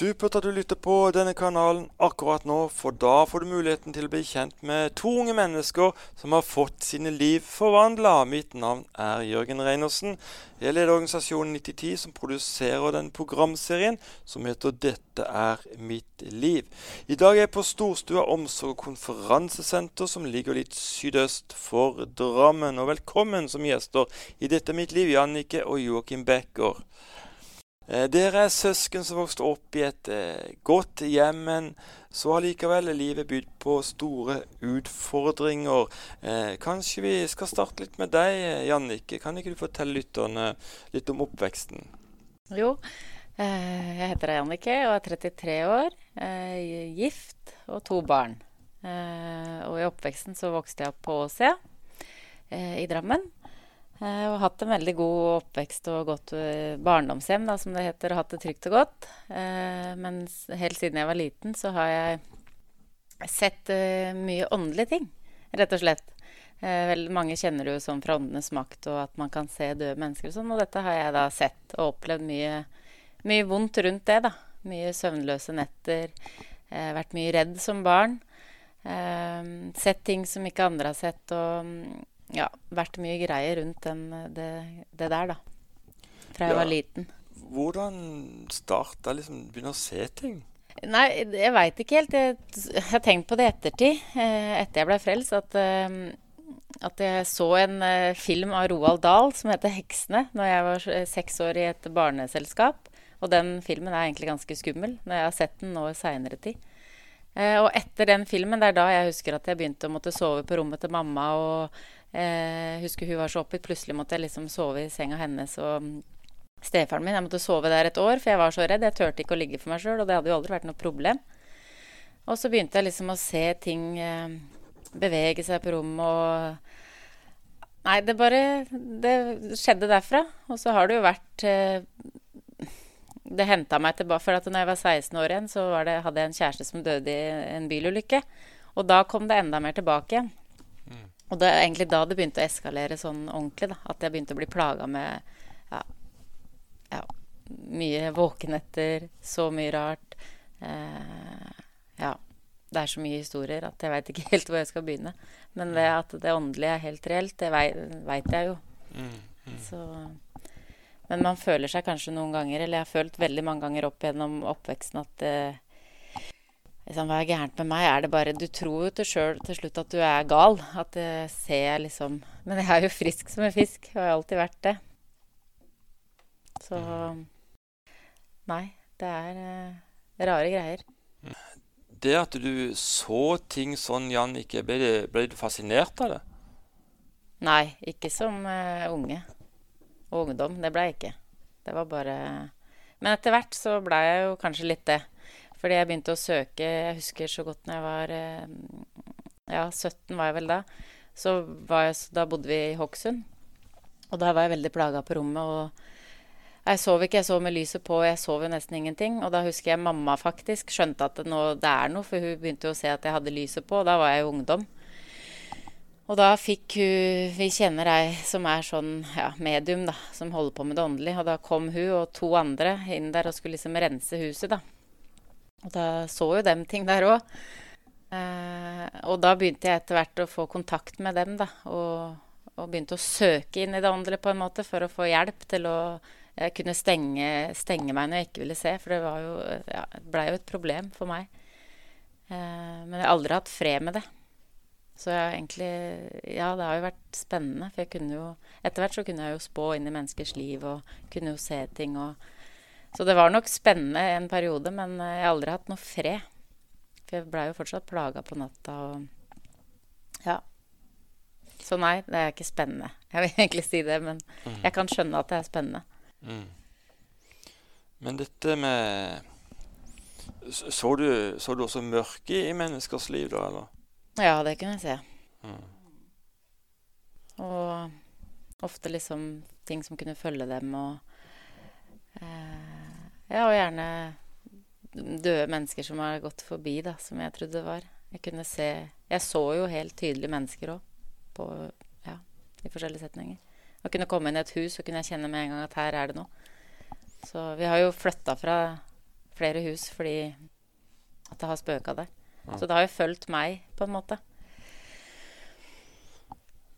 Supert at du lytter på denne kanalen akkurat nå, for da får du muligheten til å bli kjent med to unge mennesker som har fått sine liv forvandla. Mitt navn er Jørgen Reinersen. Jeg leder organisasjonen 9010, som produserer den programserien som heter 'Dette er mitt liv'. I dag er jeg på Storstua omsorg og konferansesenter, som ligger litt sydøst for Drammen. Og velkommen som gjester i 'Dette er mitt liv', Jannike og Joakim Becker. Eh, dere er søsken som vokste opp i et eh, godt hjem, men så har likevel livet bydd på store utfordringer. Eh, kanskje vi skal starte litt med deg, Jannike. Kan ikke du fortelle lytterne litt om oppveksten? Jo, jeg heter Jannike og er 33 år. Gift og to barn. Og i oppveksten så vokste jeg opp på Åsia i Drammen. Eh, og hatt en veldig god oppvekst og godt eh, barndomshjem, da, som det heter. Og hatt det trygt og godt. Eh, men helt siden jeg var liten, så har jeg sett mye åndelige ting, rett og slett. Vel, mange kjenner det jo sånn fra åndenes makt, og at man kan se døde mennesker og sånn. Og dette har jeg da sett og opplevd mye, mye vondt rundt det, da. Mye søvnløse netter. vært mye redd som barn. sett ting som ikke andre har sett. og mm, ja, vært mye greier rundt den, det, det, der, da. Fra jeg ja. var liten. Hvordan starta liksom begynne å se ting? Nei, jeg veit ikke helt. Jeg, jeg, har tenkt på det i ettertid, eh, etter jeg ble frelst, at, eh, at jeg så en eh, film av Roald Dahl som heter 'Heksene' når jeg var seks år i et barneselskap. Og den filmen er egentlig ganske skummel når jeg har sett den nå i seinere tid. Og etter den filmen, det er da jeg husker at jeg begynte å måtte sove på rommet til mamma. og eh, husker hun var så oppgitt. Plutselig måtte jeg liksom sove i senga hennes og mm, stefaren min. Jeg måtte sove der et år, for jeg var så redd. Jeg turte ikke å ligge for meg sjøl, og det hadde jo aldri vært noe problem. Og så begynte jeg liksom å se ting eh, bevege seg på rommet og Nei, det bare Det skjedde derfra. Og så har det jo vært eh, Det henta meg tilbake. For at når jeg var 16 år igjen, så det, hadde jeg en kjæreste som døde i en bilulykke. Og da kom det enda mer tilbake igjen. Og det er egentlig da det begynte å eskalere sånn ordentlig. da, At jeg begynte å bli plaga med ja, ja, mye våkenetter, så mye rart. Eh, ja. Det er så mye historier at jeg veit ikke helt hvor jeg skal begynne. Men det at det åndelige er helt reelt, det veit jeg jo. Mm, mm. Så, men man føler seg kanskje noen ganger, eller jeg har følt veldig mange ganger opp gjennom oppveksten at eh, liksom, Hva er gærent med meg? Er det bare Du tror jo til sjøl til slutt at du er gal. At det ser jeg liksom Men jeg er jo frisk som en fisk. Og har alltid vært det. Så Nei, det er uh, rare greier. Det at du så ting sånn, Jannicke, ble, ble du fascinert av det? Nei, ikke som uh, unge og ungdom. Det ble jeg ikke. Det var bare Men etter hvert så ble jeg jo kanskje litt det. Fordi jeg begynte å søke Jeg husker så godt når jeg var eh, Ja, 17 var jeg vel da. Så jeg, da bodde vi i Hokksund. Og da var jeg veldig plaga på rommet. og jeg sov ikke, jeg sov med lyset på, jeg sov jo nesten ingenting. Og da husker jeg mamma faktisk skjønte at det, nå, det er noe, for hun begynte jo å se at jeg hadde lyset på, og da var jeg jo ungdom. Og da fikk hun Vi kjenner ei som er sånn ja, medium, da, som holder på med det åndelige. Og da kom hun og to andre inn der og skulle liksom rense huset, da. Og da så jo dem ting der òg. Eh, og da begynte jeg etter hvert å få kontakt med dem, da. Og, og, begynte å søke inn i det åndelige på en måte for å få hjelp til å jeg kunne stenge, stenge meg når jeg ikke ville se. For det jo, ja, blei jo et problem for meg. Eh, men jeg har aldri hatt fred med det. Så jeg egentlig Ja, det har jo vært spennende. For jeg kunne jo Etter hvert så kunne jeg jo spå inn i menneskers liv og kunne jo se ting og så det var nok spennende en periode, men eh, jeg har aldri hatt noe fred. For jeg blei jo fortsatt plaga på natta og Ja. Så nei, det er ikke spennende. Jeg vil egentlig si det, men mm. jeg kan skjønne at det er spennende. Mm. Men dette med så du, så du også mørke i menneskers liv da, eller? Ja, det kunne jeg se. Mm. Og ofte liksom ting som kunne følge dem, og eh, ja, og gjerne døde mennesker som har gått forbi, da, som jeg trodde det var. Jeg kunne se Jeg så jo helt tydelig mennesker òg, ja, i forskjellige setninger. Jeg kunne komme inn i et hus, så kunne jeg kjenne med en gang at her er det noe. Så vi har jo flytta fra flere hus fordi at det har spøka der. Så det har jo fulgt meg, på en måte.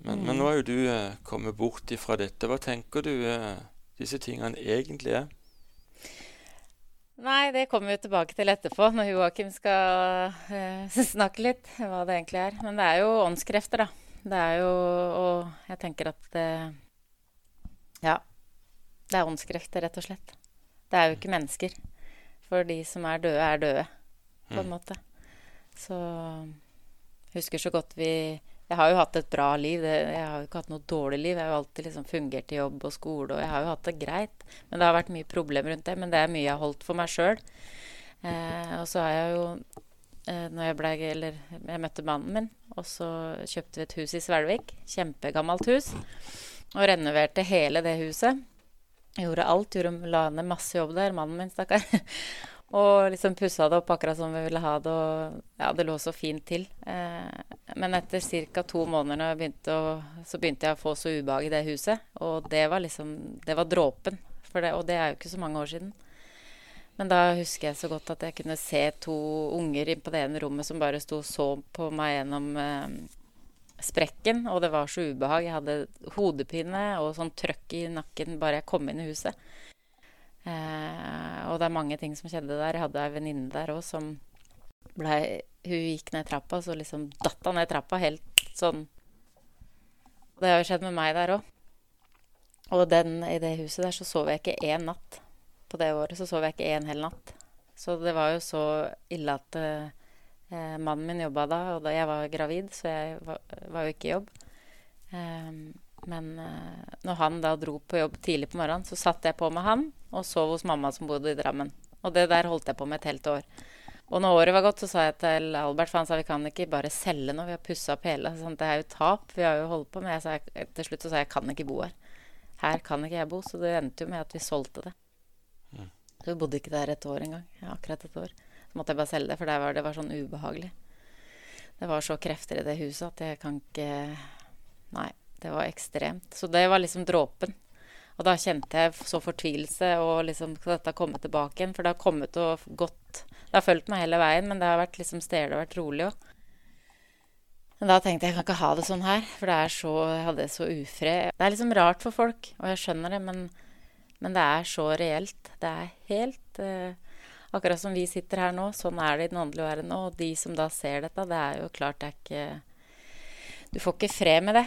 Men, men nå er jo du eh, kommet bort ifra dette. Hva tenker du eh, disse tingene egentlig er? Nei, det kommer vi tilbake til etterpå, når Joakim skal uh, snakke litt hva det egentlig er. Men det er jo åndskrefter, da. Det er jo Og jeg tenker at det Ja. Det er åndskrefter, rett og slett. Det er jo ikke mennesker. For de som er døde, er døde, på en måte. Så husker så godt vi Jeg har jo hatt et bra liv. Jeg har jo ikke hatt noe dårlig liv. Jeg har jo alltid liksom fungert i jobb og skole, og jeg har jo hatt det greit. Men det har vært mye problemer rundt det. Men det er mye jeg har holdt for meg sjøl. Eh, og så har jeg jo eh, når jeg ble Eller jeg møtte mannen min, og så kjøpte vi et hus i Svelvik. Kjempegammelt hus. Og renoverte hele det huset. Gjorde alt. Gjorde, la ned masse jobb der. Mannen min, stakkar. Og liksom pussa det opp akkurat som vi ville ha det. Og ja, det lå så fint til. Eh, men etter ca. to måneder begynte å, så begynte jeg å få så ubehag i det huset. Og det var liksom Det var dråpen. Det, og det er jo ikke så mange år siden. Men da husker jeg så godt at jeg kunne se to unger inn på det ene rommet som bare sto og så på meg gjennom eh, sprekken. Og det var så ubehag. Jeg hadde hodepine og sånn trøkk i nakken bare jeg kom inn i huset. Eh, og det er mange ting som skjedde der. Jeg hadde ei venninne der òg som blei Hun gikk ned trappa, så liksom datt hun ned trappa helt sånn. Det har jo skjedd med meg der òg. Og den, i det huset der så sov jeg ikke én natt. På det året så sov jeg ikke én hel natt. Så det var jo så ille at eh, mannen min jobba da, og da jeg var gravid, så jeg var, var jo ikke i jobb. Eh, men uh, når han da dro på jobb tidlig på morgenen, så satt jeg på med han og sov hos mamma som bodde i Drammen. Og det der holdt jeg på med et helt år. Og når året var gått, så sa jeg til Albert, for han sa vi kan ikke bare selge noe, vi har pussa opp hele. Sånn, det er jo tap, vi har jo holdt på. Men jeg sa, til slutt så sa jeg jeg kan ikke bo her. Her kan ikke jeg bo. Så det endte jo med at vi solgte det. Mm. Så vi bodde ikke der et år engang. Ja, akkurat et år. Så måtte jeg bare selge det, for var, det var sånn ubehagelig. Det var så krefter i det huset at jeg kan ikke Nei. Det var ekstremt. Så det var liksom dråpen. Og da kjente jeg så fortvilelse og liksom dette komme tilbake igjen. For det har kommet og gått Det har fulgt meg hele veien, men det har vært liksom stille og vært rolig òg. Men da tenkte jeg jeg kan ikke ha det sånn her, for det er så, jeg hadde så ufred. Det er liksom rart for folk, og jeg skjønner det, men, men det er så reelt. Det er helt eh, Akkurat som vi sitter her nå, sånn er det i den åndelige verden. Og de som da ser dette, det er jo klart det er ikke Du får ikke fred med det.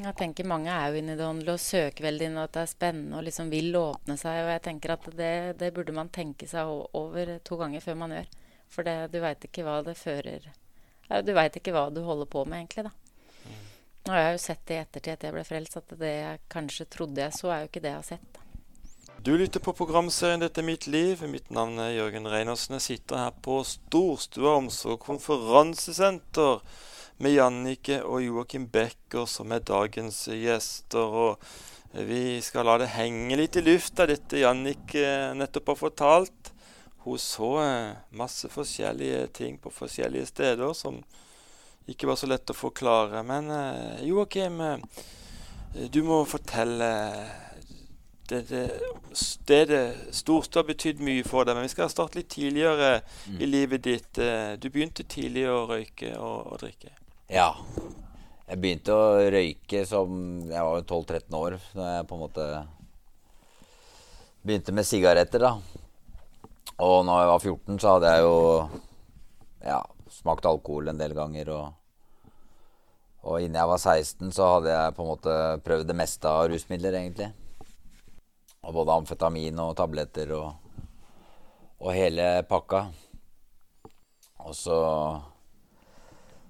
Jeg tenker Mange er jo inne i det åndelige og søker veldig inn, og at det er spennende og liksom vil åpne seg. og jeg tenker at Det, det burde man tenke seg over to ganger før man gjør. For det, du veit ikke hva det fører Du veit ikke hva du holder på med, egentlig. da. Nå har jeg jo sett det i ettertid at jeg ble frelst, at det jeg kanskje trodde jeg så, er jo ikke det jeg har sett. Du lytter på programserien 'Dette er mitt liv'. Mitt navn er Jørgen Reinersen. Jeg sitter her på Storstua omsorg konferansesenter med Jannike og Joakim Becker som er dagens gjester. og Vi skal la det henge litt i lufta, dette Jannike nettopp har fortalt. Hun så eh, masse forskjellige ting på forskjellige steder som ikke var så lett å forklare. Men eh, Joakim, eh, du må fortelle det, det, stedet Storstad har betydd mye for deg, men vi skal starte litt tidligere mm. i livet ditt. Du begynte tidlig å røyke og, og drikke. Ja. Jeg begynte å røyke som Jeg var 12-13 år da jeg på en måte begynte med sigaretter, da. Og når jeg var 14, så hadde jeg jo ja, smakt alkohol en del ganger. Og, og innen jeg var 16, så hadde jeg på en måte prøvd det meste av rusmidler, egentlig. Og både amfetamin og tabletter og, og hele pakka. Og så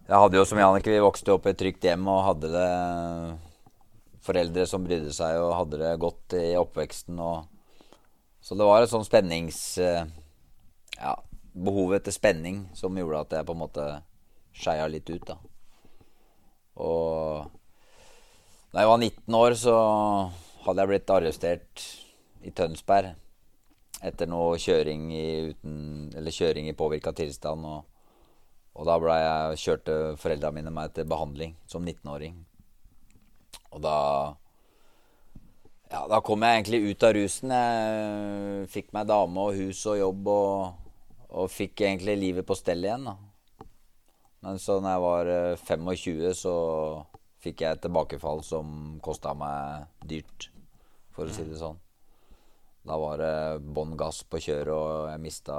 jeg hadde jo som Jannicke, vi vokste opp i et trygt hjem og hadde det foreldre som brydde seg og hadde det godt i oppveksten. Og, så det var et sånn spennings... Eh, ja, behovet etter spenning som gjorde at jeg på en måte skeia litt ut, da. Og da jeg var 19 år, så hadde jeg blitt arrestert i Tønsberg etter noe kjøring i, uten, kjøring i påvirka tilstand. og og da jeg, kjørte foreldra mine meg til behandling som 19-åring. Og da Ja, da kom jeg egentlig ut av rusen. Jeg fikk meg dame og hus og jobb og, og fikk egentlig livet på stell igjen. da. Men så når jeg var 25, eh, så fikk jeg et tilbakefall som kosta meg dyrt, for å si det sånn. Da var det bånn gass på kjøret, og jeg mista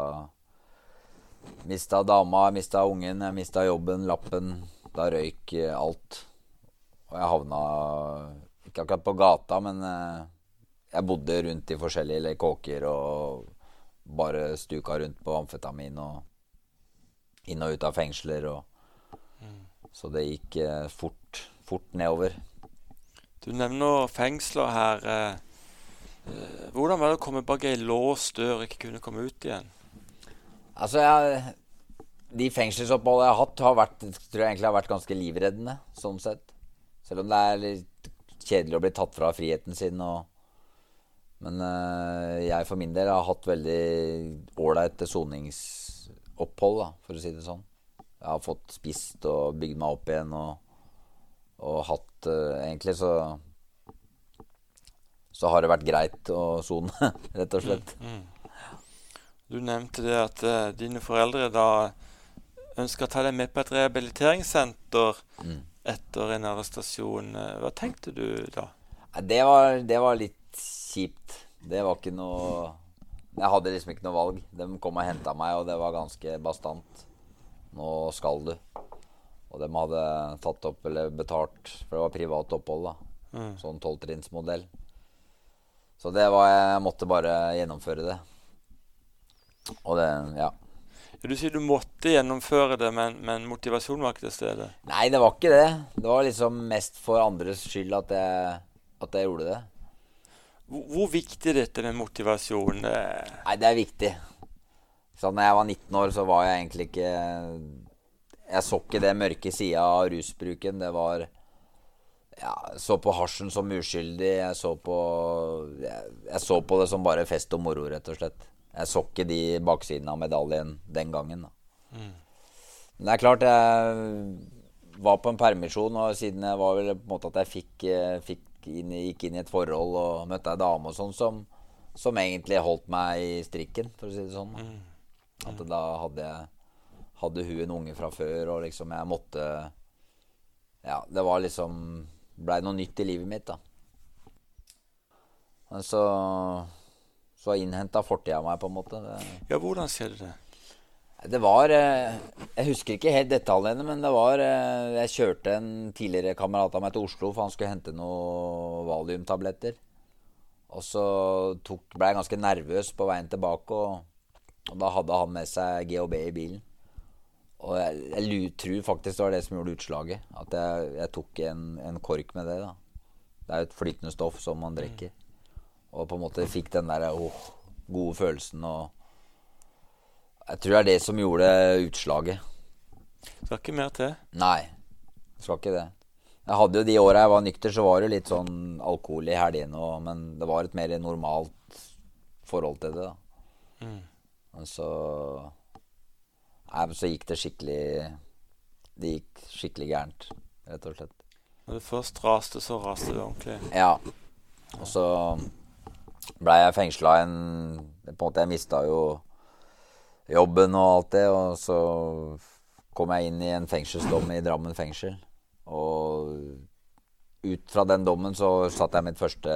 Mista dama, jeg mista ungen, jeg mista jobben, lappen. Da røyk alt. Og jeg havna ikke akkurat på gata, men eh, jeg bodde rundt i forskjellige kåker og bare stuka rundt på amfetamin og inn og ut av fengsler. Og. Så det gikk eh, fort, fort nedover. Du nevner fengsler her. Eh, hvordan var det å komme bak ei låst dør og ikke kunne komme ut igjen? Altså, jeg, De fengselsoppholdene jeg har hatt, har vært, tror jeg egentlig har vært ganske livreddende. sånn sett. Selv om det er litt kjedelig å bli tatt fra friheten sin. Og, men øh, jeg for min del har hatt veldig ålreite soningsopphold, da, for å si det sånn. Jeg har fått spist og bygd meg opp igjen og, og hatt øh, Egentlig så så har det vært greit å sone, rett og slett. Mm, mm. Du nevnte det at uh, dine foreldre da ønska å ta deg med på et rehabiliteringssenter mm. etter en arrestasjon. Hva tenkte du da? Det var, det var, litt kjipt. Det var ikke noe Jeg hadde liksom ikke noe valg. De kom og henta meg, og det var ganske bastant. Nå skal du. Og de hadde tatt opp eller betalt, for det var privat opphold. da mm. Sånn tolvtrinnsmodell. Så det var Jeg måtte bare gjennomføre det. Og det, ja. Du sier du måtte gjennomføre det, men, men motivasjonen var ikke til stede? Nei, det var ikke det. Det var liksom mest for andres skyld at jeg, at jeg gjorde det. Hvor, hvor viktig er dette med motivasjon? Nei, det er viktig. Så når jeg var 19 år, så var jeg egentlig ikke Jeg så ikke det mørke sida av rusbruken. Det var ja, så på hasjen som uskyldig. Jeg så på jeg, jeg så på det som bare fest og moro, rett og slett. Jeg så ikke de baksidene av medaljen den gangen. Mm. Men det er klart, jeg var på en permisjon, og siden jeg var vel på en måte at jeg fikk, eh, fikk inn, gikk inn i et forhold og møtte ei dame og sånn som, som, egentlig holdt meg i strikken, for å si det sånn. Mm. Mm. At da hadde jeg hadde hun en unge fra før, og liksom jeg måtte Ja, det var liksom Blei noe nytt i livet mitt, da. Men så så innhenta fortida meg, på en måte. Ja, hvordan ser du det? Det var eh, Jeg husker ikke helt detaljene, men det var eh, Jeg kjørte en tidligere kamerat av meg til Oslo, for han skulle hente noen valiumtabletter. Og så tok, ble jeg ganske nervøs på veien tilbake, og, og da hadde han med seg GHB i bilen. Og jeg, jeg, tror faktisk det var det som gjorde utslaget. At jeg, jeg tok en, en, kork med det. da Det er jo et flytende stoff som man drikker. Og på en måte fikk den der oh, gode følelsen og Jeg tror det er det som gjorde utslaget. Skal ikke mer til? Nei. Skal ikke det. Jeg hadde jo De åra jeg var nykter, så var det litt sånn alkohol i helgene men det var et mer normalt forhold til det. da mm. Men så Nei, så gikk det skikkelig Det gikk skikkelig gærent, rett og slett. Når det først raste, så raste det ordentlig? Ja. Og så blei jeg fengsla en På en måte, jeg mista jo jobben og alt det, og så kom jeg inn i en fengselsdom i Drammen fengsel. Og ut fra den dommen så satte jeg mitt første,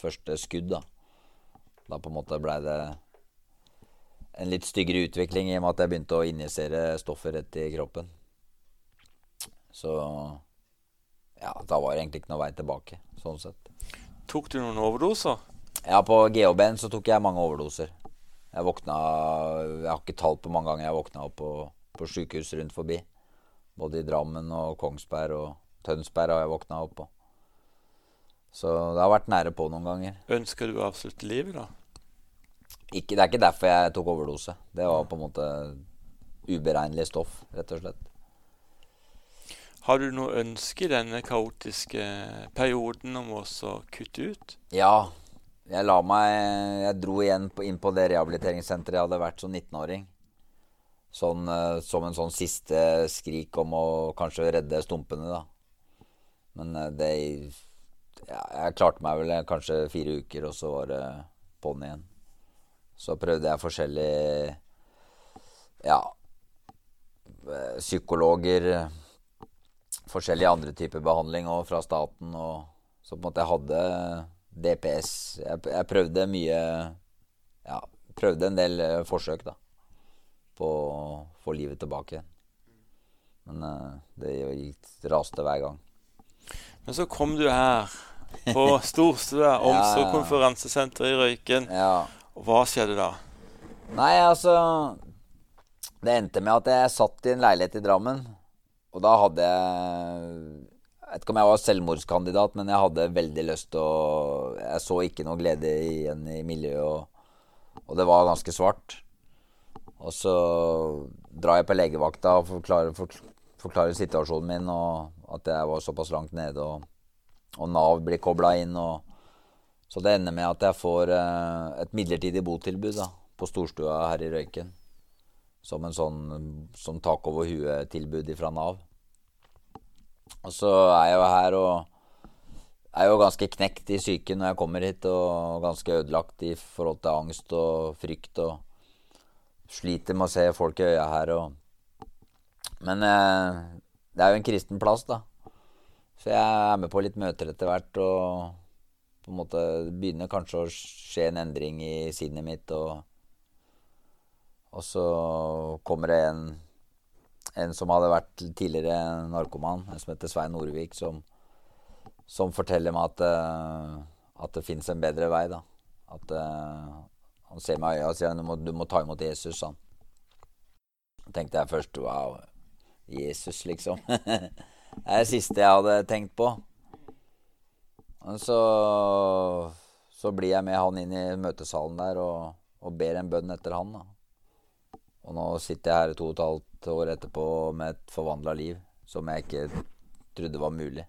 første skudd, da. Da på en måte blei det en litt styggere utvikling i og med at jeg begynte å injisere stoffer rett i kroppen. Så ja, da var det egentlig ikke noe vei tilbake, sånn sett. Tok du noen overdoser? Ja, på GHB-en så tok jeg mange overdoser. Jeg våkna Jeg har ikke tall på mange ganger jeg våkna opp på, på sjukehus rundt forbi. Både i Drammen og Kongsberg og Tønsberg har jeg våkna opp på. Så det har vært nære på noen ganger. Ønsker du å avslutte livet, da? Ikke, det er ikke derfor jeg tok overdose. Det var på en måte uberegnelig stoff, rett og slett. Har du noe ønske i denne kaotiske perioden om å kutte ut? Ja, jeg la meg Jeg dro igjen på, inn på det rehabiliteringssenteret jeg hadde vært som 19-åring. Sånn, uh, som en sånn siste skrik om å kanskje redde stumpene, da. Men uh, det ja, Jeg klarte meg vel kanskje fire uker, og så var det på'n igjen. Så prøvde jeg forskjellige Ja, psykologer Forskjellige andre typer behandling og fra staten. Og, så på en måte jeg hadde DPS. Jeg, jeg prøvde mye Ja, prøvde en del forsøk, da. På å få livet tilbake igjen. Men uh, det gikk raste hver gang. Men så kom du her på Storstua omsorgskonferansesenter i Røyken. Ja. Og hva skjedde da? Nei, altså Det endte med at jeg satt i en leilighet i Drammen. Og da hadde jeg Jeg vet ikke om jeg var selvmordskandidat, men jeg hadde veldig lyst til å Jeg så ikke noe glede igjen i miljøet, og, og det var ganske svart. Og så drar jeg på legevakta og forklarer, forklarer situasjonen min, og at jeg var såpass langt nede. og og Nav blir kobla inn. Og, så det ender med at jeg får eh, et midlertidig botilbud da, på Storstua her i Røyken. Som en sånn som tak over huet-tilbud fra Nav. Og så er jeg jo her og er jo ganske knekt i psyken når jeg kommer hit, og ganske ødelagt i forhold til angst og frykt. Og sliter med å se folk i øya her. Og... Men eh, det er jo en kristen plass, da. Så jeg er med på litt møter etter hvert, og på en måte begynner kanskje å skje en endring i sinnet mitt. Og, og så kommer det en, en som hadde vært tidligere narkoman, en som heter Svein Norvik, som, som forteller meg at, uh, at det fins en bedre vei. da. At uh, Han ser meg i øya og sier du må, du må ta imot Jesus. sånn. tenkte jeg først wow, Jesus, liksom. Det er det siste jeg hadde tenkt på. Og så, så blir jeg med han inn i møtesalen der og, og ber en bønn etter han. Da. Og nå sitter jeg her i to og et halvt år etterpå med et forvandla liv som jeg ikke trodde var mulig.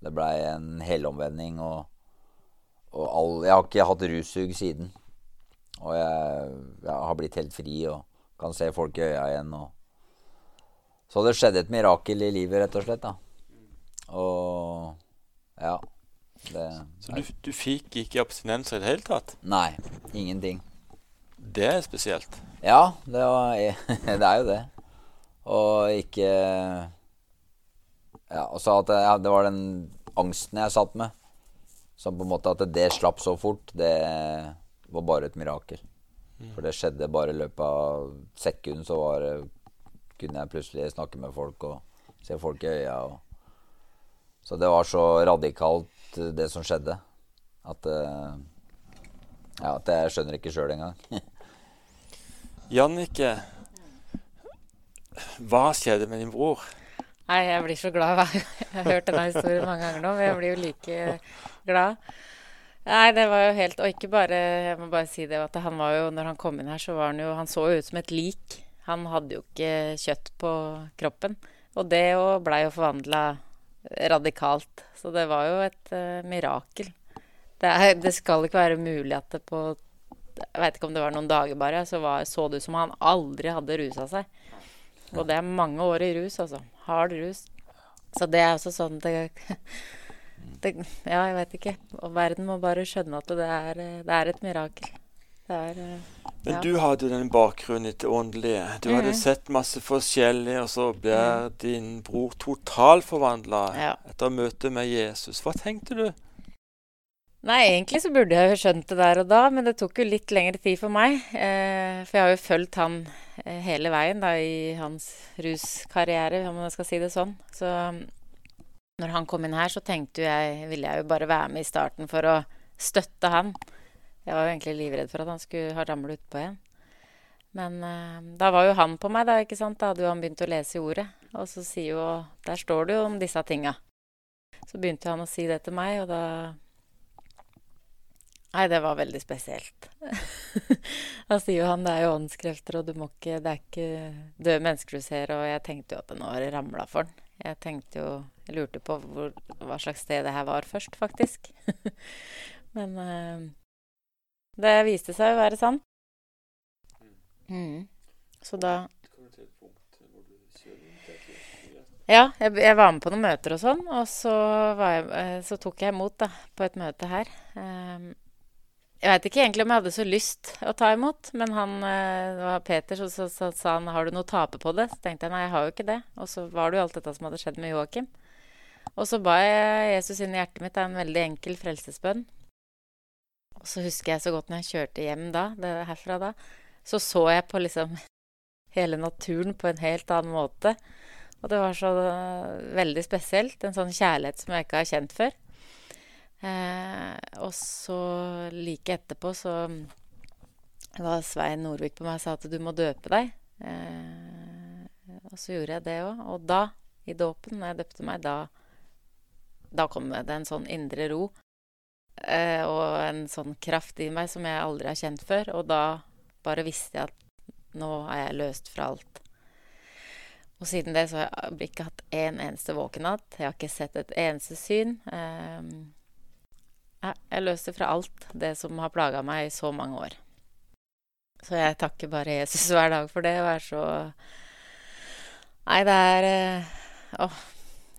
Det blei en helomvending, og, og all, jeg har ikke hatt russug siden. Og jeg, jeg, har blitt helt fri og kan se folk i øya igjen. og så det skjedde et mirakel i livet, rett og slett. da. Og ja. Det, så du, du fikk ikke abstinenser i det hele tatt? Nei. Ingenting. Det er spesielt. Ja, det, var, det er jo det. Og ikke Ja, og så at det, ja, det var den angsten jeg satt med. Som på en måte At det slapp så fort, det var bare et mirakel. Mm. For det skjedde bare i løpet av sekunden, så var det kunne jeg plutselig snakke med folk og se folk i øya. Og... Så det var så radikalt, eh, det som skjedde, at, uh, ja, at jeg skjønner ikke sjøl engang. Jannicke, hva skjedde med din bror? Nei, jeg blir så glad. Jeg har hørt denne historien mange ganger nå, men jeg blir jo like glad. Nei, det var jo helt Og ikke bare Jeg må bare si det at han var jo Når han kom inn her, så var han jo Han så jo ut som et lik. Han hadde jo ikke kjøtt på kroppen. Og det òg blei jo forvandla radikalt. Så det var jo et uh, mirakel. Det, er, det, skal ikke være mulig at det på Jeg veit ikke om det var noen dager bare, så var, så det ut som han aldri hadde rusa seg. Og det er mange år i rus, altså. Hard rus. Så det er også sånn det, det Ja, jeg veit ikke. Og verden må bare skjønne at det er, det er et mirakel. Er, ja. Men du hadde den bakgrunnen i det åndelige. Du mm. hadde sett masse forskjellig, og så ble mm. din bror totalforvandla ja. etter møtet med Jesus. Hva tenkte du? Nei, egentlig så burde jeg jo skjønt det der og da, men det tok jo litt lengre tid for meg. Eh, for jeg har jo fulgt han eh, hele veien da i hans ruskarriere, om man skal si det sånn. Så når han kom inn her, så tenkte jeg ville jeg jo bare være med i starten for å støtte han. Jeg var jo egentlig livredd for at han skulle ha ramlet utpå igjen. Men uh, da var jo han på meg, da. ikke sant? Da hadde jo han begynt å lese i ordet. Og så sier jo Der står det jo om disse tinga. Så begynte han å si det til meg, og da Nei, det var veldig spesielt. da sier jo han det er jo åndskrefter, og du må ikke Det er ikke døde mennesker du ser. Og jeg tenkte jo at det nå har ramla for den. Jeg tenkte jo Jeg lurte på hvor, hva slags sted det her var først, faktisk. Men uh, det viste seg å være sant. Mm. Så da Ja, jeg, jeg, var med på noen møter og sånn, og så, jeg, eh, så tok jeg imot da, på et møte her. Um, jeg veit ikke egentlig om jeg hadde så lyst å ta imot, men han, eh, det var Peter så, så, så, sa han har du noe å tape på det. Så tenkte jeg nei, jeg har jo ikke det. Og så var det jo alt dette som hadde skjedd med Joakim. Og så ba jeg Jesus inn i hjertet mitt. Det er en veldig enkel frelsesbønn. Og så husker jeg så godt når jeg kjørte hjem da, det herfra da, så så jeg på liksom hele naturen på en helt annen måte. Og det var så uh, veldig spesielt. En sånn kjærlighet som jeg ikke har kjent før. Eh, og så like etterpå så var Svein Nordvik på meg og sa at du må døpe deg. Eh, og så gjorde jeg det òg. Og da, i dåpen, når jeg døpte meg, da, da kom det en sånn indre ro. Eh, og en sånn kraft i meg som jeg aldri har kjent før. Og da bare visste jeg at nå er jeg løst fra alt. Og siden det så har jeg ikke hatt en eneste våkenatt. Jeg har ikke sett et eneste syn. Eh, jeg løste fra alt det som har plaga meg i så mange år. Så jeg takker bare Jesus hver dag for det, og er så Nei, det er eh, Åh.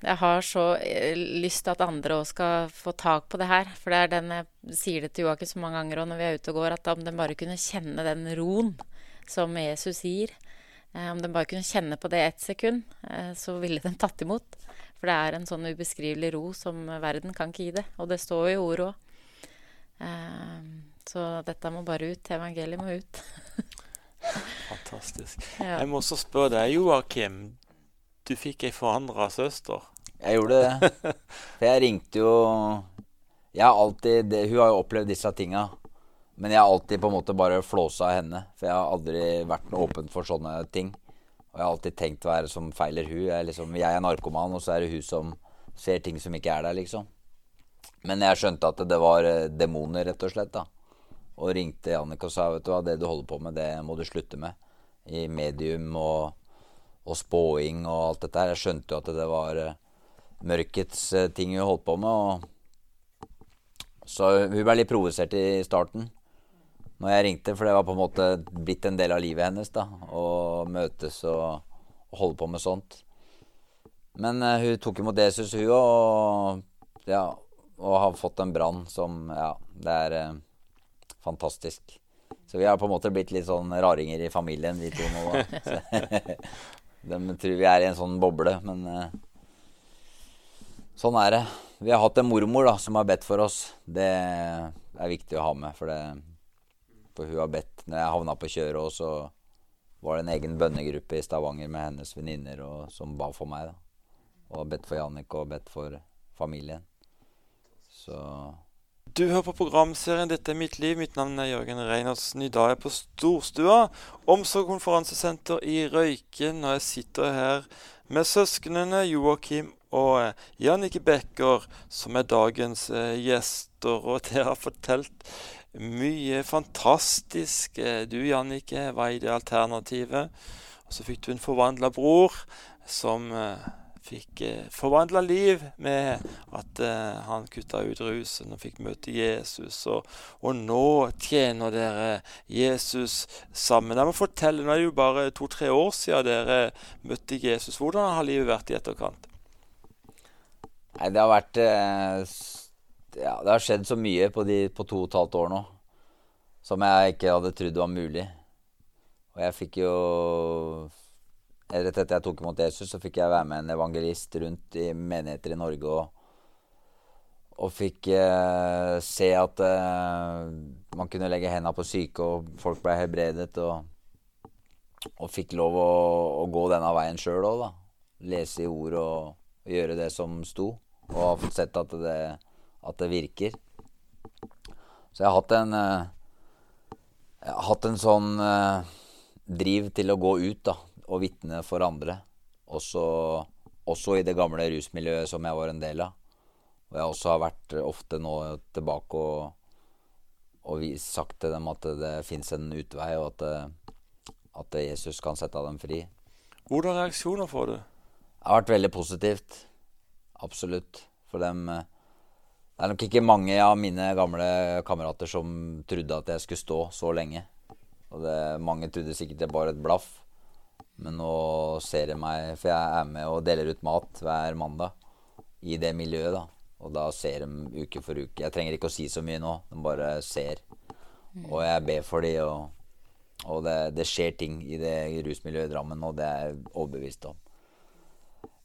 Jeg har så eh, lyst til at andre òg skal få tak på det her. For det er den jeg sier det til Joakim så mange ganger òg når vi er ute og går, at om de bare kunne kjenne den roen som Jesus gir, om de bare kunne kjenne på det ett sekund, så ville de tatt imot. For det er en sånn ubeskrivelig ro som verden kan ikke gi det. Og det står jo i ordet òg. Eh, så dette må bare ut. Evangeliet må ut. Fantastisk. Ja. Jeg må også spørre deg, Joakim. Du fikk ei forandra søster. Jeg gjorde det. For jeg ringte jo Jeg har alltid det, Hun har jo opplevd disse tinga. Men jeg har alltid på en måte bare flåsa henne. For jeg har aldri vært åpen for sånne ting. Og jeg har alltid tenkt hva er det som feiler hun. Jeg er, liksom, jeg er narkoman, og så er det hun som ser ting som ikke er der, liksom. Men jeg skjønte at det var eh, demoner, rett og slett. da. Og ringte Jannik og sa vet du hva, det du holder på med, det må du slutte med. I medium og, og spåing og alt dette her. Jeg skjønte jo at det var uh, mørkets uh, ting hun holdt på med. Og så hun ble litt provosert i starten når jeg ringte, for det var på en måte blitt en del av livet hennes. da, Å møtes og, og holde på med sånt. Men uh, hun tok imot Jesus, hun òg, og, ja, og har fått en brann som Ja, det er uh, fantastisk. Så vi har på en måte blitt litt sånn raringer i familien, vi to nå. da. De tror vi er i en sånn boble, men uh, sånn er det. Vi har hatt en mormor da, som har bedt for oss. Det er viktig å ha med, for det for hun har bedt Når jeg havna på kjøret, så var det en egen bønnegruppe i Stavanger med hennes venninner som ba for meg. da. Og bedt for Jannik og bedt for familien. Så du hører på programserien 'Dette er mitt liv'. Mitt navn er Jørgen Reinertsen. I dag er jeg på Storstua, omsorg konferansesenter i Røyken. Og jeg sitter her med søsknene Joakim og Jannike Becker, som er dagens eh, gjester. Og dere har fortalt mye fantastisk. Eh, du, Jannicke, var i det alternativet. Og så fikk du en forvandla bror som uh, fikk uh, forvandla liv med at han kutta ut rusen og fikk møte Jesus. Og, og, nå tjener dere Jesus sammen. Jeg må fortelle, Nå er det jo bare to-tre år siden dere møtte Jesus. Hvordan har livet vært i etterkant? Nei, det har vært ja, det har skjedd så mye på, de, på to og et halvt år nå som jeg ikke hadde trodd var mulig. Og jeg fikk jo Rett etter jeg tok imot Jesus, så fikk jeg være med en evangelist rundt i menigheter i Norge og, og fikk eh, se at eh, man kunne legge hendene på syke, og folk ble helbredet. Og, og fikk lov å, å gå denne veien sjøl òg, da. Lese i ord og, og, gjøre det som sto. Og har fått sett at det, at det virker. Så jeg har hatt en, jeg har hatt en sånn eh, driv til å gå ut da, og vitne for andre. Også, også, i det gamle rusmiljøet som jeg var en del av. Og jeg også har vært ofte nå tilbake og, og sagt til dem at det fins en utvei, og at, at, Jesus kan sette dem fri. Hvordan reaksjoner får du? Det har vært veldig positivt. Absolutt. For dem eh, Det er nok ikke mange av mine gamle kamerater som trodde at jeg skulle stå så lenge. Og det, mange trodde sikkert det var et blaff. Men nå ser jeg meg For jeg er med og deler ut mat hver mandag i det miljøet, da. Og da ser de uke for uke. Jeg trenger ikke å si så mye nå. De bare ser. Og jeg ber for dem, og, og det, det, skjer ting i det rusmiljøet i Drammen, og det er jeg overbevist om.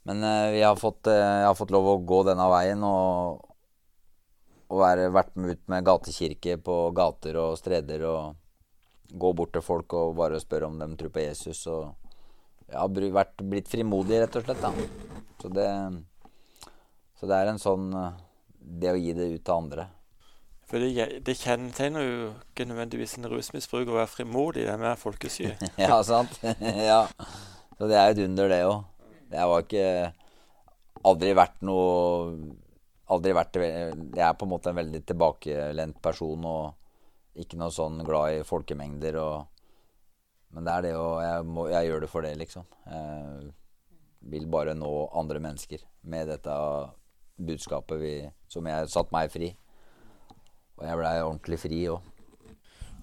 Men uh, har fått, uh, jeg har fått lov å gå denne veien og, og være, vært med ut med gatekirke på gater og streder og gå bort til folk og bare spørre om de tror på Jesus. Og jeg har vært, blitt frimodig, rett og slett. da. Så det, så det er en sånn uh, Det å gi det ut til andre. For det, det kjennetegner jo ikke nødvendigvis en rusmisbruker å være frimodig. Det er mer folkesky. ja, sant. ja. Så det er et under, det òg. Jeg var ikke Aldri vært noe Aldri vært Jeg er på en måte en veldig tilbakelent person og ikke noe sånn glad i folkemengder og Men det er det jo jeg, må, jeg gjør det for det, liksom. Jeg vil bare nå andre mennesker med dette budskapet vi, som jeg satt meg fri. Og jeg blei ordentlig fri òg.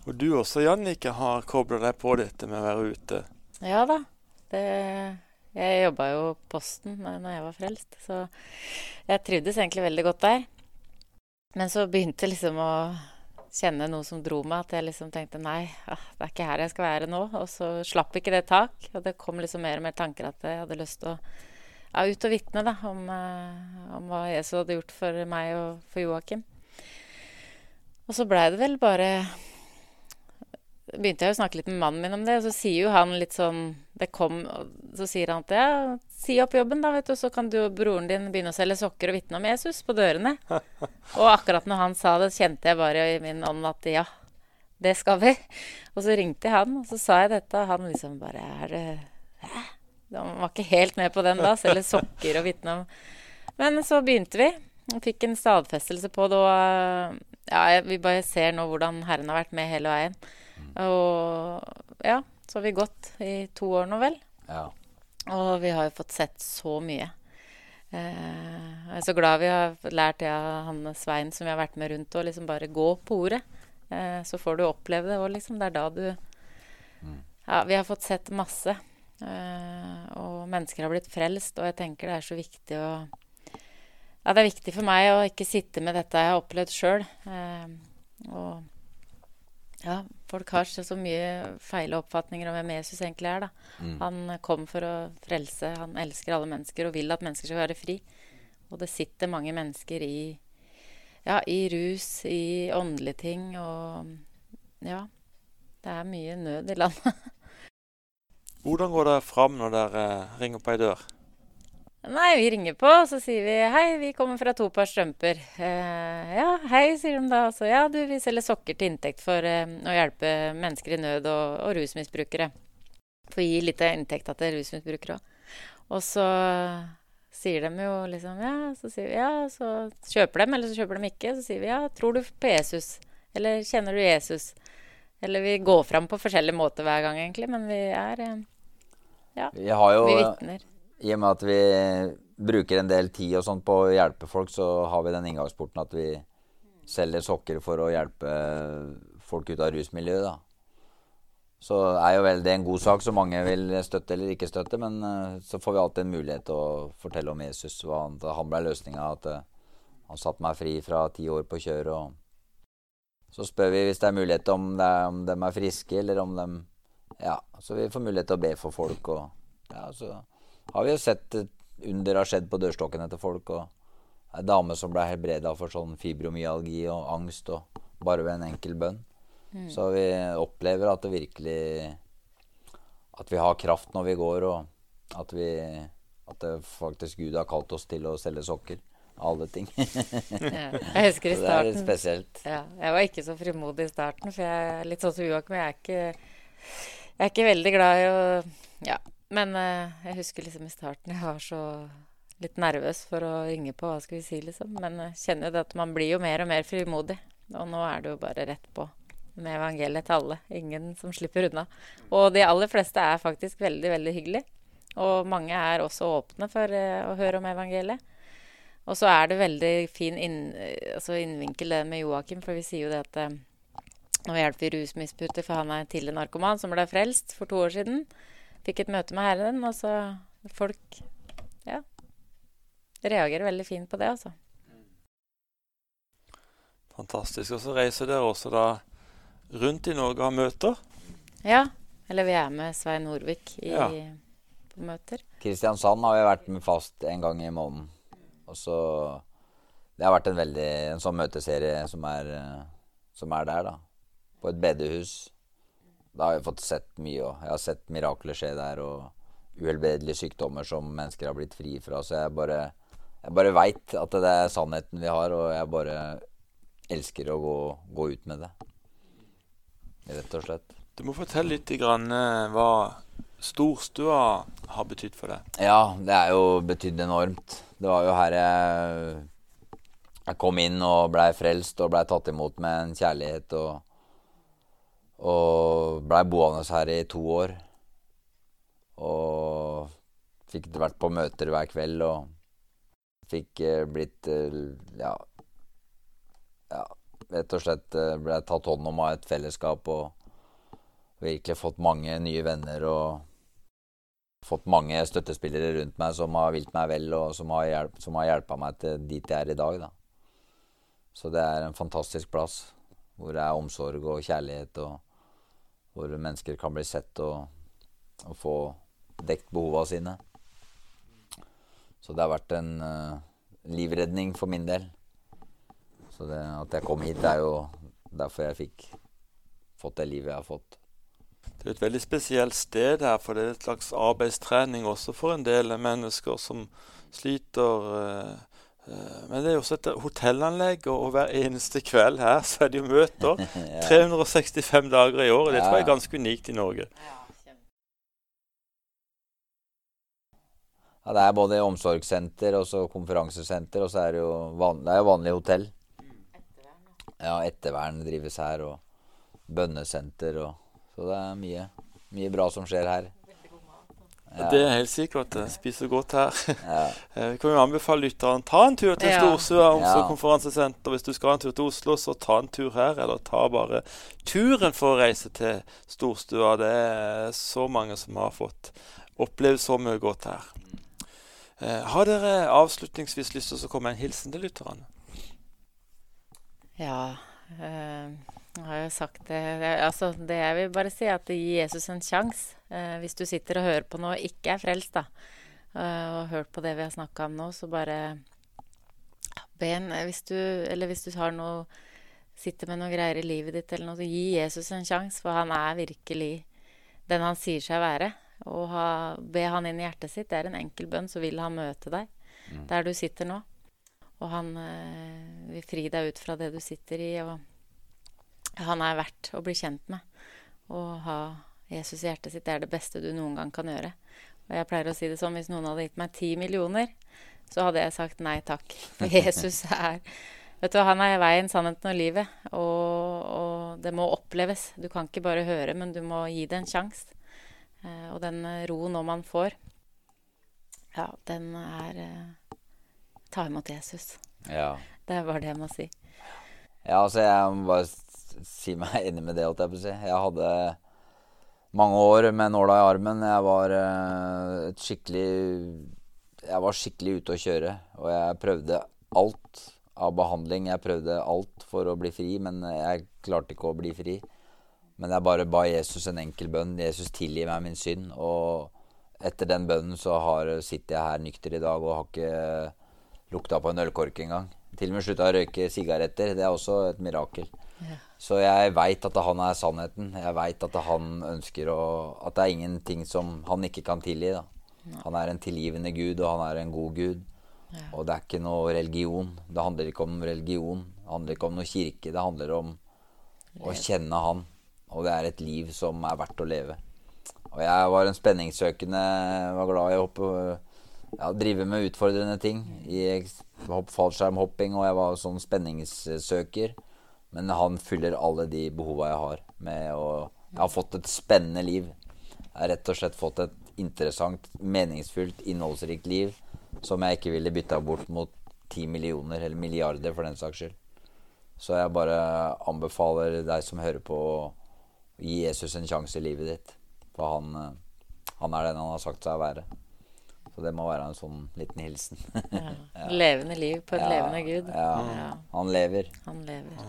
Og du også, Jannicke, har kobla deg på dette med å være ute? Ja da. Det, jeg jobba jo Posten når jeg var frelst, så jeg trivdes egentlig veldig godt der. Men så begynte liksom å kjenne noe som dro meg, at jeg liksom tenkte nei, ah, det er ikke her jeg skal være nå. Og så slapp ikke det tak. Og det kom liksom mer og mer tanker at jeg hadde lyst til å ja, ut og vitne om, eh, om hva Jesus hadde gjort for meg og for Joakim. Og så blei det vel bare begynte jeg å snakke litt med mannen min om det, og så sier jo han litt sånn det kom, Så sier han at ja, si opp jobben, da, vet du, så kan du og broren din begynne å selge sokker og vitne om Jesus på dørene. og akkurat når han sa det, kjente jeg bare i min ånd at ja, det skal vi. Og så ringte jeg han, og så sa jeg dette, og han liksom bare er det Hæ? Han var ikke helt med på den da, selge sokker og vitne om Men så begynte vi. Fikk en stadfestelse på det, og ja, vi bare ser nå hvordan Herren har vært med hele veien. Og ja, så har vi gått i to år nå, vel. Ja. Og vi har jo fått sett så mye. Eh, jeg er så glad vi har lært det av han Svein som vi har vært med rundt, å liksom bare gå på ordet. Eh, så får du oppleve det òg, liksom. Det er da du mm. Ja, vi har fått sett masse. Eh, og mennesker har blitt frelst, og jeg tenker det er så viktig å ja, det er viktig for meg å ikke sitte med dette jeg har opplevd sjøl. Eh, og ja, folk har så mye feile oppfatninger om hvem Jesus egentlig er. da. Mm. Han kom for å frelse. Han elsker alle mennesker og vil at mennesker skal være fri. Og det sitter mange mennesker i, ja, i rus, i åndelige ting og Ja. Det er mye nød i landet. Hvordan går det fram når dere ringer på ei dør? Nei, vi ringer på, og så sier vi 'hei, vi kommer fra to par strømper'. Eh, ja, hei, sier de da. Så ja, du, vi selger sokker til inntekt for eh, å hjelpe mennesker i nød og, og rusmisbrukere. For å gi litt av inntekta til rusmisbrukere òg. Og så sier de jo liksom ja, så sier vi ja, så kjøper de, eller så kjøper de ikke. Så sier vi ja, tror du på Jesus? Eller kjenner du Jesus? Eller vi går fram på forskjellige måter hver gang, egentlig, men vi er eh, ja, vi, har jo, vi vitner. I og med at vi bruker en del tid og sånt på å hjelpe folk, så har vi den inngangsporten at vi selger sokker for å hjelpe folk ut av rusmiljøet. da. Så er jo vel det en god sak som mange vil støtte eller ikke støtte, men uh, så får vi alltid en mulighet til å fortelle om Jesus. Hva han, han ble løsninga. At uh, han satte meg fri fra ti år på kjør. Og så spør vi hvis det er mulighet om, det er, om de er friske, eller om de Ja, så vi får mulighet til å be for folk og ja, så har vi jo sett under har skjedd på dørstokkene til folk. Og ei dame som ble helbreda for sånn fibromyalgi og angst og bare ved en enkel bønn. Mm. Så vi opplever at det virkelig At vi har kraft når vi går, og at vi At det faktisk Gud har kalt oss til å selge sokker. Alle ting. ja, jeg husker i starten. det er spesielt. Ja, jeg var ikke så frimodig i starten, for jeg er litt sånn som Joakim. Jeg er ikke jeg er ikke veldig glad i å ja, men uh, jeg husker liksom i starten jeg var så litt nervøs for å ringe på, hva skal vi si, liksom. Men jeg kjenner jo det at man blir jo mer og mer frimodig. Og nå er det jo bare rett på med evangeliet til alle. Ingen som slipper unna. Og de aller fleste er faktisk veldig, veldig hyggelige. Og mange er også åpne for uh, å høre om evangeliet. Og så er det veldig fin inn, altså innvinkel det med Joakim, for vi sier jo det at uh, nå hjelper vi rusmisbrukere, for han er tidligere narkoman som ble frelst for to år siden. Fikk et møte med Herren, og så folk ja, reagerer veldig fint på det, altså. Fantastisk. Og så reiser dere også da rundt i Norge og har møter? Ja. Eller vi er med Svein Norvik i, Ja. på møter. Kristiansand har vi vært med fast en gang i måneden. Og så Det har vært en veldig en sånn møteserie som er, eh, som er der, da. På et bedehus. Da har jeg fått sett mye Og Jeg har sett mirakler skje der, og uhelbredelige sykdommer som mennesker har blitt fri fra. Så jeg bare, jeg bare veit at det er sannheten vi har, og jeg bare elsker å gå, gå ut med det. Rett og slett. Du må fortelle litt grann, eh, hva storstua har betydd for deg. Ja, det er jo betydd enormt. Det var jo her jeg, jeg kom inn og blei frelst og blei tatt imot med en kjærlighet. Og, og blei boende her i to år. Og fikk vært på møter hver kveld og fikk eh, blitt eh, ja, ja, rett og slett blei ble tatt hånd om av et fellesskap og virkelig fått mange nye venner og fått mange støttespillere rundt meg som har vilt meg vel, og som har, hjelp, hjulpet meg til dit jeg er i dag. Da. Så det er en fantastisk plass hvor det er omsorg og kjærlighet, og hvor mennesker kan bli sett og, og få dekt behova sine. Så det har vært en uh, livredning for min del. Så det, at jeg kom hit, er jo derfor jeg fikk fått det livet jeg har fått. Det er et veldig spesielt sted her, for det er et slags arbeidstrening også for en del mennesker som sliter. eh, Men det er jo også et hotellanlegg, og hver eneste kveld her så er det jo møter. 365 dager i året. Det tror jeg er ganske unikt i Norge. Ja, det er både omsorgssenter og så konferansesenter, og så er det jo van, det er jo vanlig hotell. Ja, ettervern drives her, og bønnesenter og Så det er mye, mye bra som skjer her. Ja. Det er helt sikkert. Spiser godt her. Ja. Eh, Vi kan jo anbefale lytteren ta en tur til Ja. Storstua omsorg Ja. konferansesenter. Hvis du skal ha en tur til Oslo, så ta en tur her, eller ta bare turen for å reise til Storstua. Det er så mange som har fått oppleve så mye godt her. Eh, har dere avslutningsvis lyst til å komme med en hilsen til lytterne? Ja eh, Jeg har jo sagt det Altså, det jeg vil bare si, er at gi Jesus en sjanse. Eh, hvis du sitter og hører på noe og ikke er frelst, da, eh, og hørt på det vi har snakka om nå, så bare be en hvis du, Eller hvis du har noe Sitter med noe greier i livet ditt eller noe, så gi Jesus en sjanse, for han er virkelig den han sier seg være. Og ha, be han inn i hjertet sitt. Det er en enkel bønn, så vil han møte deg der du sitter nå. Og han eh, vil fri deg ut fra det du sitter i. Og han er verdt å bli kjent med. Å ha Jesus i hjertet sitt, det er det beste du noen gang kan gjøre. Og jeg pleier å si det sånn, hvis noen hadde gitt meg ti millioner, så hadde jeg sagt nei takk. For Jesus er Vet du, Han er veien, sannheten og livet. Og, og det må oppleves. Du kan ikke bare høre, men du må gi det en sjanse. Eh, og den eh, roen nå man får, ja, den er Ta imot Jesus. ja. Det er bare det jeg må si. Ja, altså jeg må bare si meg enig med det, holdt jeg på å si. Jeg hadde mange år med nåla i armen. Jeg var eh, et skikkelig Jeg var skikkelig ute å kjøre. Og jeg prøvde alt av behandling. Jeg prøvde alt for å bli fri, men jeg klarte ikke å bli fri. Men jeg bare ba Jesus en enkel bønn. Jesus tilgi meg min synd. Og etter den bønnen så har, sitter jeg her nykter i dag og har ikke lukta på en ølkork engang. Til og med slutta å røyke sigaretter. Det er også et mirakel. Så jeg veit at han er sannheten. Jeg veit at han ønsker å At det er ingenting som han ikke kan tilgi. da. Han er en tilgivende gud, og han er en god gud. Og det er ikke noe religion. Det handler ikke om religion. Det handler ikke om noe kirke. Det handler om å kjenne han. Og det er et liv som er verdt å leve. Og jeg var en spenningssøkende Var glad i å hoppe ja, drive med utfordrende ting. I hopp, fallskjermhopping, og jeg var sånn spenningssøker. Men han fyller alle de behova jeg har. Med å, jeg har fått et spennende liv. Jeg har rett og slett fått et interessant, meningsfullt, innholdsrikt liv som jeg ikke ville bytta bort mot ti millioner, eller milliarder for den saks skyld. Så jeg bare anbefaler deg som hører på, å gi Jesus en sjanse i livet ditt. For han, eh, han er den han har sagt seg å være. Så det må være en sånn liten hilsen. Ja. Levende liv på en Ja, levende Gud. Ja, Ja. han lever. Han lever.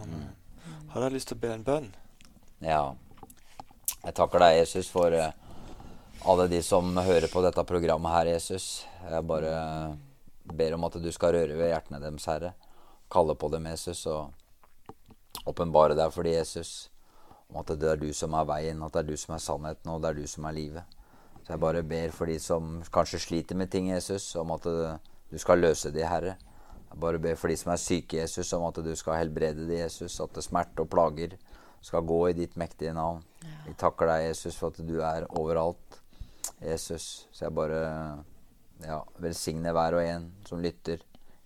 Har du lyst til å be en bønn? Ja. Jeg takker deg, Jesus, for uh, alle de som hører på dette programmet her, Jesus. Jeg bare ber om at du skal røre ved hjertene deres, Herre. Kalle på dem, Jesus, og åpenbare deg for dem, Jesus. Om at det er du som er veien, at det er du som er sannheten, og det er du som er livet. Så jeg bare ber for de som kanskje sliter med ting, Jesus, om at eh, du skal løse de, Herre. Jeg bare ber for de som er syke, Jesus, om at du skal helbrede de, Jesus. At det smerte og plager skal gå i ditt mektige navn. Vi takker deg, Jesus, for at du er overalt. Jesus. Så jeg bare ja, velsigner hver og en som lytter,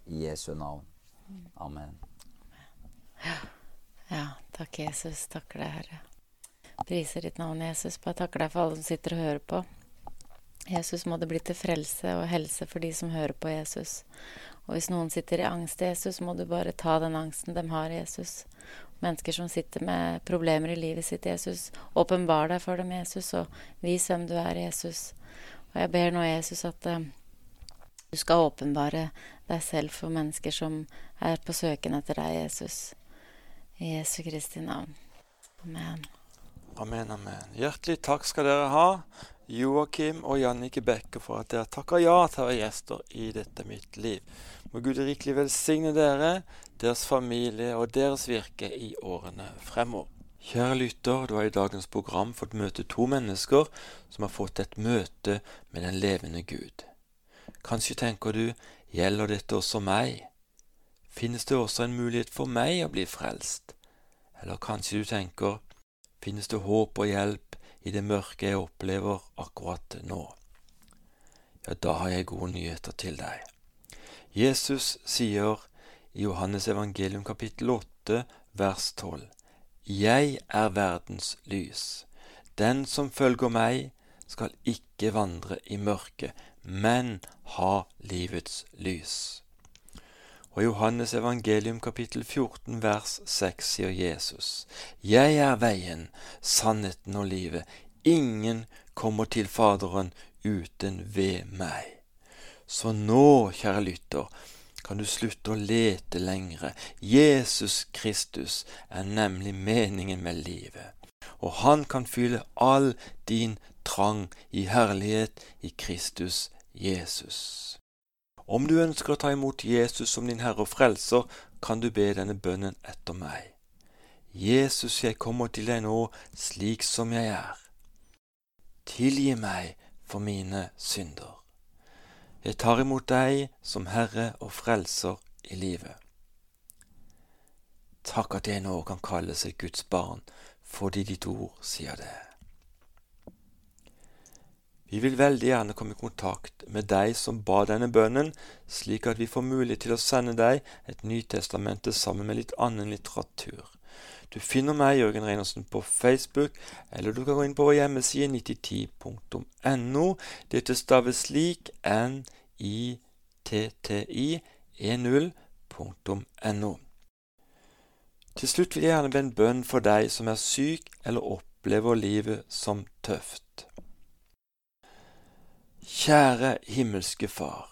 i Jesu navn. Amen. Ja, takk, Jesus. Takker deg, Herre. Priser ditt navn, Jesus. Bare takker deg for alle som sitter og hører på. Jesus, må det bli til frelse og helse for de som hører på Jesus. Og hvis noen sitter i angst, Jesus, må du bare ta den angsten de har, i Jesus. Mennesker som sitter med problemer i livet sitt, Jesus. Åpenbar deg for dem, Jesus, og vis hvem du er, Jesus. Og jeg ber nå, Jesus, at uh, du skal åpenbare deg selv for mennesker som er på søken etter deg, Jesus. I Jesu Kristi navn. Amen. Amen, amen. Hjertelig takk skal dere ha, Joakim og Jannike Bekke, for at dere takker ja til å være gjester i Dette mitt liv. Må Gud rikelig velsigne dere, deres familie og deres virke i årene fremover. Kjære lytter, du har i dagens program fått møte to mennesker som har fått et møte med den levende Gud. Kanskje tenker du, gjelder dette også meg? Finnes det også en mulighet for meg å bli frelst? Eller kanskje du tenker, finnes det håp og hjelp i det mørke jeg opplever akkurat nå? Ja, da har jeg gode nyheter til deg. Jesus sier i Johannes evangelium kapittel 8 vers 12, Jeg er verdens lys. Den som følger meg, skal ikke vandre i mørket, men ha livets lys. Og i Johannes evangelium kapittel 14 vers 6 sier Jesus, Jeg er veien, sannheten og livet. Ingen kommer til Faderen uten ved meg. Så nå, kjære lytter, kan du slutte å lete lengre. Jesus Kristus er nemlig meningen med livet, og han kan fylle all din trang i herlighet i Kristus Jesus. Om du ønsker å ta imot Jesus som din Herre og Frelser, kan du be denne bønnen etter meg. Jesus, jeg kommer til deg nå slik som jeg er. Tilgi meg for mine synder. Jeg tar imot deg som Herre og Frelser i livet. Takk at jeg nå kan kalles et Guds barn, fordi ditt ord sier det. Vi vil veldig gjerne komme i kontakt med deg som ba denne bønnen, slik at vi får mulighet til å sende deg et Nytestamente sammen med litt annen litteratur. Du finner meg, Jørgen Reinersen, på Facebook, eller du kan gå inn på vår hjemmeside 9010.no. Dette staves slik n-i-t-t-i-e0.no. Til slutt vil jeg gjerne be en bønn for deg som er syk eller opplever livet som tøft. Kjære himmelske Far.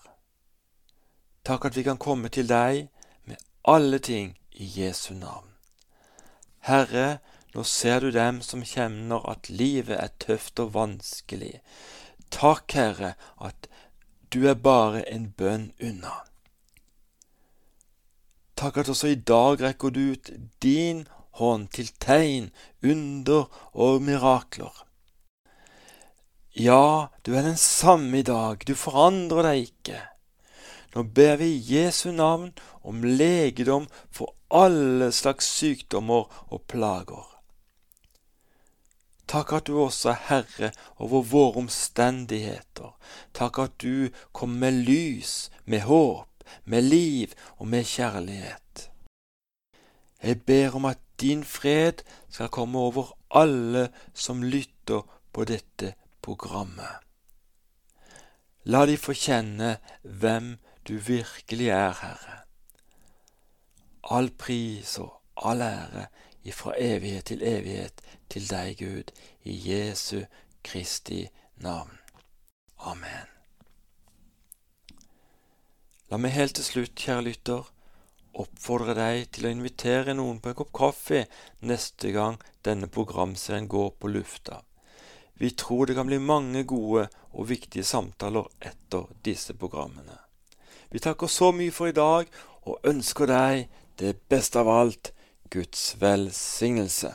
Takk at vi kan komme til deg med alle ting i Jesu navn. Herre, nå ser du dem som kjenner at livet er tøft og vanskelig. Takk, Herre, at du er bare en bønn unna. Takk at også i dag rekker du ut din hånd til tegn, under og mirakler. Ja, du er den samme i dag, du forandrer deg ikke. Nå ber vi i Jesu navn om legedom for alle slags sykdommer og plager. Takk at du også er herre over våre omstendigheter. Takk at du kom med lys, med håp, med liv og med kjærlighet. Jeg ber om at din fred skal komme over alle som lytter på dette programmet. La de få kjenne hvem du virkelig er, Herre. All pris og all ære ifra evighet til evighet til deg, Gud, i Jesu Kristi navn. Amen. La meg helt til slutt, kjære lytter, oppfordre deg til å invitere noen på en kopp kaffe neste gang denne programserien går på lufta. Vi tror det kan bli mange gode og viktige samtaler etter disse programmene. Vi takker så mye for i dag og ønsker deg det beste av alt Guds velsignelse.